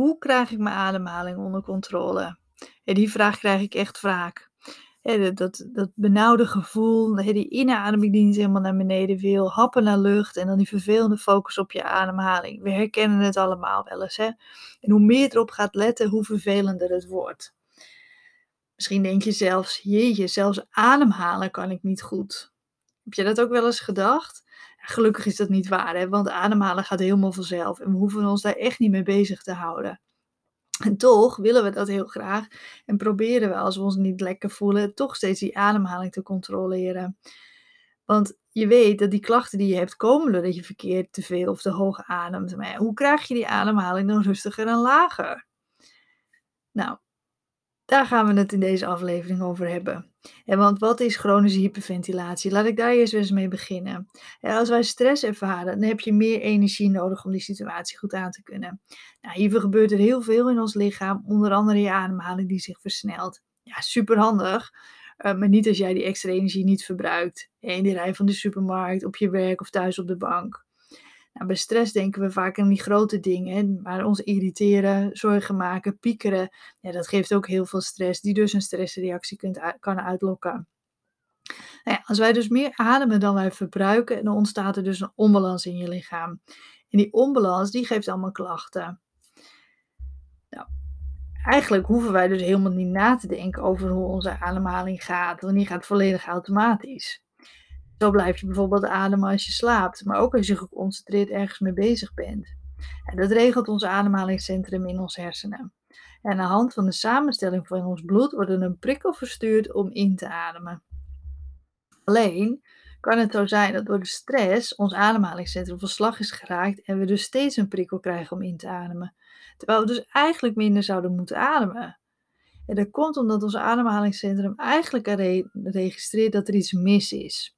hoe krijg ik mijn ademhaling onder controle? En die vraag krijg ik echt vaak. dat, dat, dat benauwde gevoel, die inademing die niet helemaal naar beneden wil, happen naar lucht en dan die vervelende focus op je ademhaling. We herkennen het allemaal wel eens. Hè? En hoe meer erop gaat letten, hoe vervelender het wordt. Misschien denk je zelfs, jeetje, zelfs ademhalen kan ik niet goed. Heb je dat ook wel eens gedacht? Gelukkig is dat niet waar, hè? want ademhalen gaat helemaal vanzelf en we hoeven ons daar echt niet mee bezig te houden. En toch willen we dat heel graag en proberen we als we ons niet lekker voelen, toch steeds die ademhaling te controleren. Want je weet dat die klachten die je hebt komen doordat je verkeerd te veel of te hoog ademt. Maar hoe krijg je die ademhaling dan rustiger en lager? Nou, daar gaan we het in deze aflevering over hebben. En want wat is chronische hyperventilatie? Laat ik daar eerst eens mee beginnen. als wij stress ervaren, dan heb je meer energie nodig om die situatie goed aan te kunnen. Nou, hiervoor gebeurt er heel veel in ons lichaam, onder andere je ademhaling die zich versnelt. Ja, superhandig. Uh, maar niet als jij die extra energie niet verbruikt. In de rij van de supermarkt, op je werk of thuis op de bank. Nou, bij stress denken we vaak aan die grote dingen, maar ons irriteren, zorgen maken, piekeren, ja, dat geeft ook heel veel stress, die dus een stressreactie kunt, kan uitlokken. Nou ja, als wij dus meer ademen dan wij verbruiken, dan ontstaat er dus een onbalans in je lichaam. En die onbalans, die geeft allemaal klachten. Nou, eigenlijk hoeven wij dus helemaal niet na te denken over hoe onze ademhaling gaat, want die gaat volledig automatisch. Zo blijf je bijvoorbeeld ademen als je slaapt, maar ook als je geconcentreerd ergens mee bezig bent. En dat regelt ons ademhalingscentrum in ons hersenen. En aan de hand van de samenstelling van ons bloed wordt er een prikkel verstuurd om in te ademen. Alleen kan het zo zijn dat door de stress ons ademhalingscentrum van slag is geraakt en we dus steeds een prikkel krijgen om in te ademen. Terwijl we dus eigenlijk minder zouden moeten ademen. En dat komt omdat ons ademhalingscentrum eigenlijk registreert dat er iets mis is.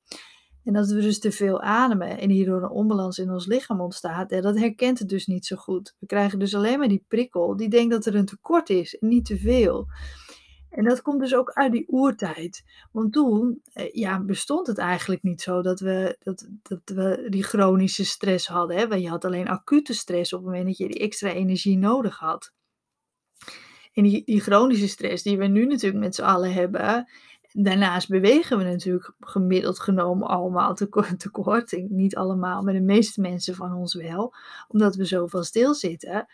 En dat we dus te veel ademen en hierdoor een onbalans in ons lichaam ontstaat, dat herkent het dus niet zo goed. We krijgen dus alleen maar die prikkel die denkt dat er een tekort is en niet te veel. En dat komt dus ook uit die oertijd. Want toen eh, ja, bestond het eigenlijk niet zo dat we, dat, dat we die chronische stress hadden. Hè? Want je had alleen acute stress op het moment dat je die extra energie nodig had. En die, die chronische stress die we nu natuurlijk met z'n allen hebben, Daarnaast bewegen we natuurlijk gemiddeld genomen allemaal tekort. Niet allemaal, maar de meeste mensen van ons wel. Omdat we zoveel stilzitten.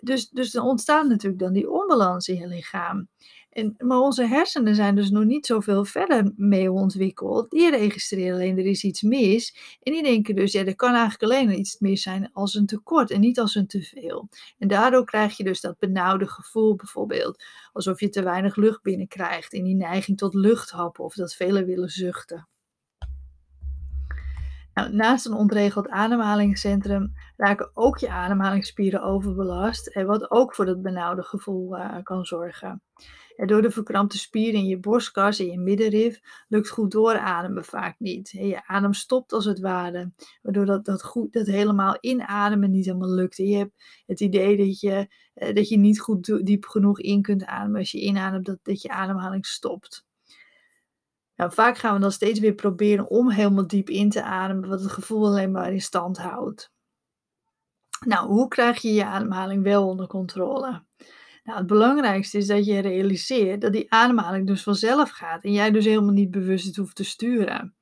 dus, dus er ontstaat natuurlijk dan die onbalans in je lichaam. En, maar onze hersenen zijn dus nog niet zoveel verder mee ontwikkeld. Die registreren alleen er is iets mis. En die denken dus, ja, er kan eigenlijk alleen iets mis zijn als een tekort en niet als een teveel. En daardoor krijg je dus dat benauwde gevoel bijvoorbeeld. Alsof je te weinig lucht binnenkrijgt. En die neiging tot luchthappen of dat velen willen zuchten. Nou, naast een ontregeld ademhalingscentrum raken ook je ademhalingsspieren overbelast. Wat ook voor dat benauwde gevoel uh, kan zorgen door de verkrampte spieren in je borstkas en je middenrif lukt goed doorademen vaak niet. Je adem stopt als het ware, waardoor dat, dat, goed, dat helemaal inademen niet helemaal lukt. En je hebt het idee dat je, eh, dat je niet goed diep genoeg in kunt ademen. Als je inademt, dat, dat je ademhaling stopt. Nou, vaak gaan we dan steeds weer proberen om helemaal diep in te ademen, wat het gevoel alleen maar in stand houdt. Nou, hoe krijg je je ademhaling wel onder controle? Nou, het belangrijkste is dat je realiseert dat die ademhaling dus vanzelf gaat en jij dus helemaal niet bewust het hoeft te sturen.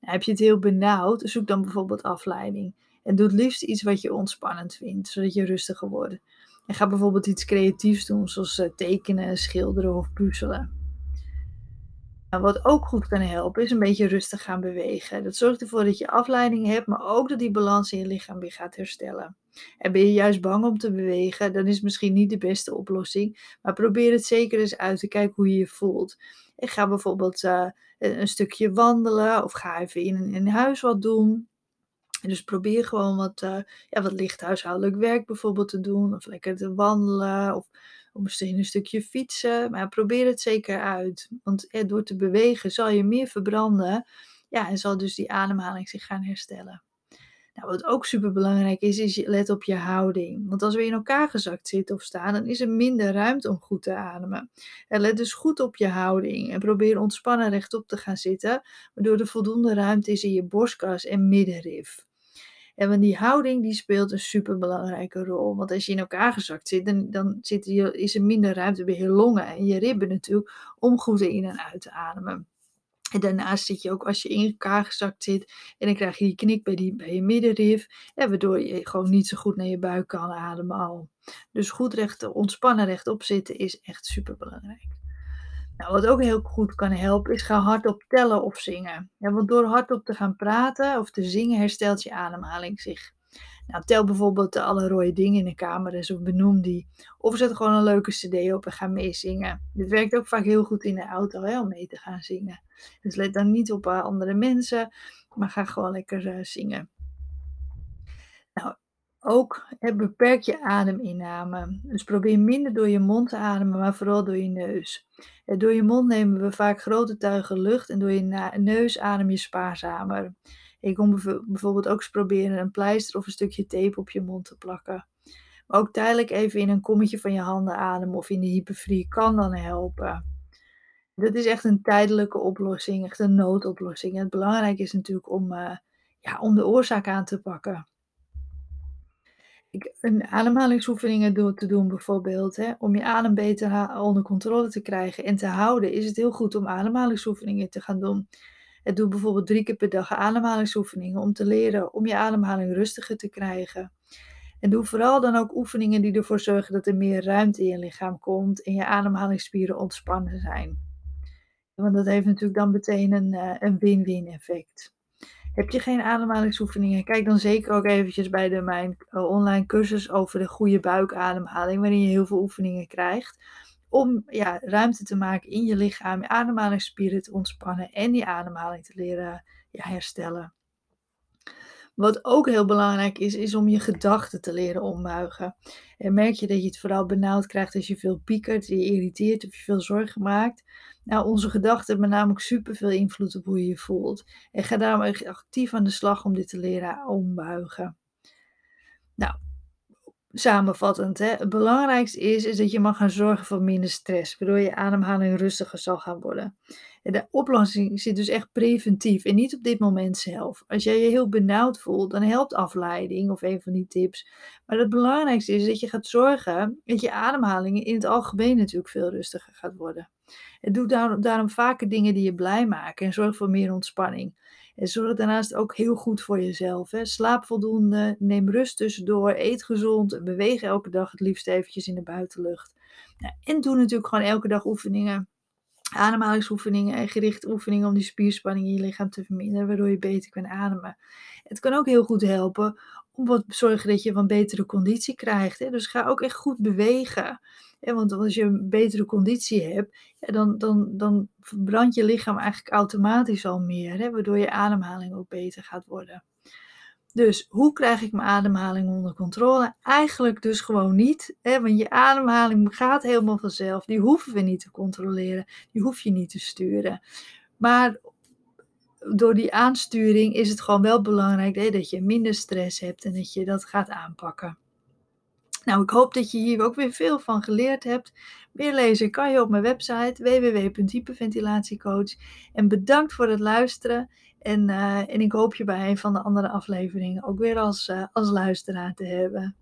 Nou, heb je het heel benauwd, zoek dan bijvoorbeeld afleiding. En doe het liefst iets wat je ontspannend vindt, zodat je rustiger wordt. En ga bijvoorbeeld iets creatiefs doen, zoals eh, tekenen, schilderen of puzzelen. Wat ook goed kan helpen, is een beetje rustig gaan bewegen. Dat zorgt ervoor dat je afleiding hebt, maar ook dat die balans in je lichaam weer gaat herstellen. En ben je juist bang om te bewegen, dan is het misschien niet de beste oplossing. Maar probeer het zeker eens uit te kijken hoe je je voelt. En ga bijvoorbeeld uh, een stukje wandelen of ga even in, huis wat doen. dus probeer gewoon wat, uh, ja, wat licht huishoudelijk werk bijvoorbeeld te doen. Of lekker te wandelen. Of misschien een stukje fietsen. Maar probeer het zeker uit. Want door te bewegen zal je meer verbranden. Ja, en zal dus die ademhaling zich gaan herstellen. Nou, wat ook super belangrijk is, is let op je houding. Want als we in elkaar gezakt zitten of staan, dan is er minder ruimte om goed te ademen. En let dus goed op je houding en probeer ontspannen rechtop te gaan zitten, waardoor er voldoende ruimte is in je borstkas en middenrif. En die houding die speelt een superbelangrijke rol. Want als je in elkaar gezakt zit, dan, dan zit je, is er minder ruimte bij je longen en je ribben natuurlijk om goed in en uit te ademen. En daarnaast zit je ook als je in elkaar gezakt zit en dan krijg je die knik bij, die, bij je middenrif, en waardoor je gewoon niet zo goed naar je buik kan ademen al. Dus goed recht, ontspannen rechtop zitten is echt super belangrijk. Nou, wat ook heel goed kan helpen is ga hardop tellen of zingen. Ja, want door hardop te gaan praten of te zingen herstelt je ademhaling zich. Nou, tel bijvoorbeeld alle rode dingen in de kamer eens of benoem die. Of zet gewoon een leuke cd op en ga meezingen. Dit werkt ook vaak heel goed in de auto hè, om mee te gaan zingen. Dus let dan niet op uh, andere mensen, maar ga gewoon lekker uh, zingen. Nou, ook beperk je ademinname. Dus probeer minder door je mond te ademen, maar vooral door je neus. En door je mond nemen we vaak grote tuigen lucht en door je neus adem je spaarzamer. Je kon bijvoorbeeld ook eens proberen een pleister of een stukje tape op je mond te plakken. Maar ook tijdelijk even in een kommetje van je handen ademen of in de hyperfrie kan dan helpen. Dat is echt een tijdelijke oplossing, echt een noodoplossing. Het belangrijke is natuurlijk om, uh, ja, om de oorzaak aan te pakken. Ik, ademhalingsoefeningen door te doen bijvoorbeeld, hè, om je adem beter onder controle te krijgen en te houden, is het heel goed om ademhalingsoefeningen te gaan doen. Het doe bijvoorbeeld drie keer per dag ademhalingsoefeningen om te leren om je ademhaling rustiger te krijgen. En doe vooral dan ook oefeningen die ervoor zorgen dat er meer ruimte in je lichaam komt en je ademhalingsspieren ontspannen zijn. Want dat heeft natuurlijk dan meteen een, eh, een win-win effect. Heb je geen ademhalingsoefeningen? Kijk dan zeker ook eventjes bij de, mijn eh, online cursus over de goede buikademhaling, waarin je heel veel oefeningen krijgt om ja, ruimte te maken in je lichaam, je ademhalingsspieren te ontspannen en die ademhaling te leren ja, herstellen. Wat ook heel belangrijk is, is om je gedachten te leren ombuigen. En merk je dat je het vooral benauwd krijgt als je veel piekert, je irriteert of je veel zorgen maakt. Nou, onze gedachten hebben namelijk superveel invloed op hoe je je voelt. En ga daarom echt actief aan de slag om dit te leren ombuigen. Nou, samenvattend, hè, het belangrijkste is, is dat je mag gaan zorgen voor minder stress, waardoor je ademhaling rustiger zal gaan worden. En de oplossing zit dus echt preventief en niet op dit moment zelf. Als jij je heel benauwd voelt, dan helpt afleiding of een van die tips. Maar het belangrijkste is dat je gaat zorgen dat je ademhaling in het algemeen natuurlijk veel rustiger gaat worden. Doe daarom, vaker dingen die je blij maken en zorg voor meer ontspanning. En zorg daarnaast ook heel goed voor jezelf. Hè. Slaap voldoende, neem rust tussendoor, eet gezond beweeg elke dag het liefst eventjes in de buitenlucht. Nou, en doe natuurlijk gewoon elke dag oefeningen, ademhalingsoefeningen en gerichte oefeningen om die spierspanning in je lichaam te verminderen, waardoor je beter kan ademen. Het kan ook heel goed helpen om zorgen dat je een betere conditie krijgt. Hè. Dus ga ook echt goed bewegen. Ja, want als je een betere conditie hebt, ja, dan, dan, dan verbrandt je lichaam eigenlijk automatisch al meer, hè, waardoor je ademhaling ook beter gaat worden. Dus hoe krijg ik mijn ademhaling onder controle? Eigenlijk dus gewoon niet, hè, want je ademhaling gaat helemaal vanzelf. Die hoeven we niet te controleren, die hoef je niet te sturen. Maar door die aansturing is het gewoon wel belangrijk hè, dat je minder stress hebt en dat je dat gaat aanpakken. Nou, ik hoop dat je hier ook weer veel van geleerd hebt. Meer lezen kan je op mijn website www.hyperventilatiecoach. En bedankt voor het luisteren. En, uh, en ik hoop je bij een van de andere afleveringen ook weer als, uh, als luisteraar te hebben.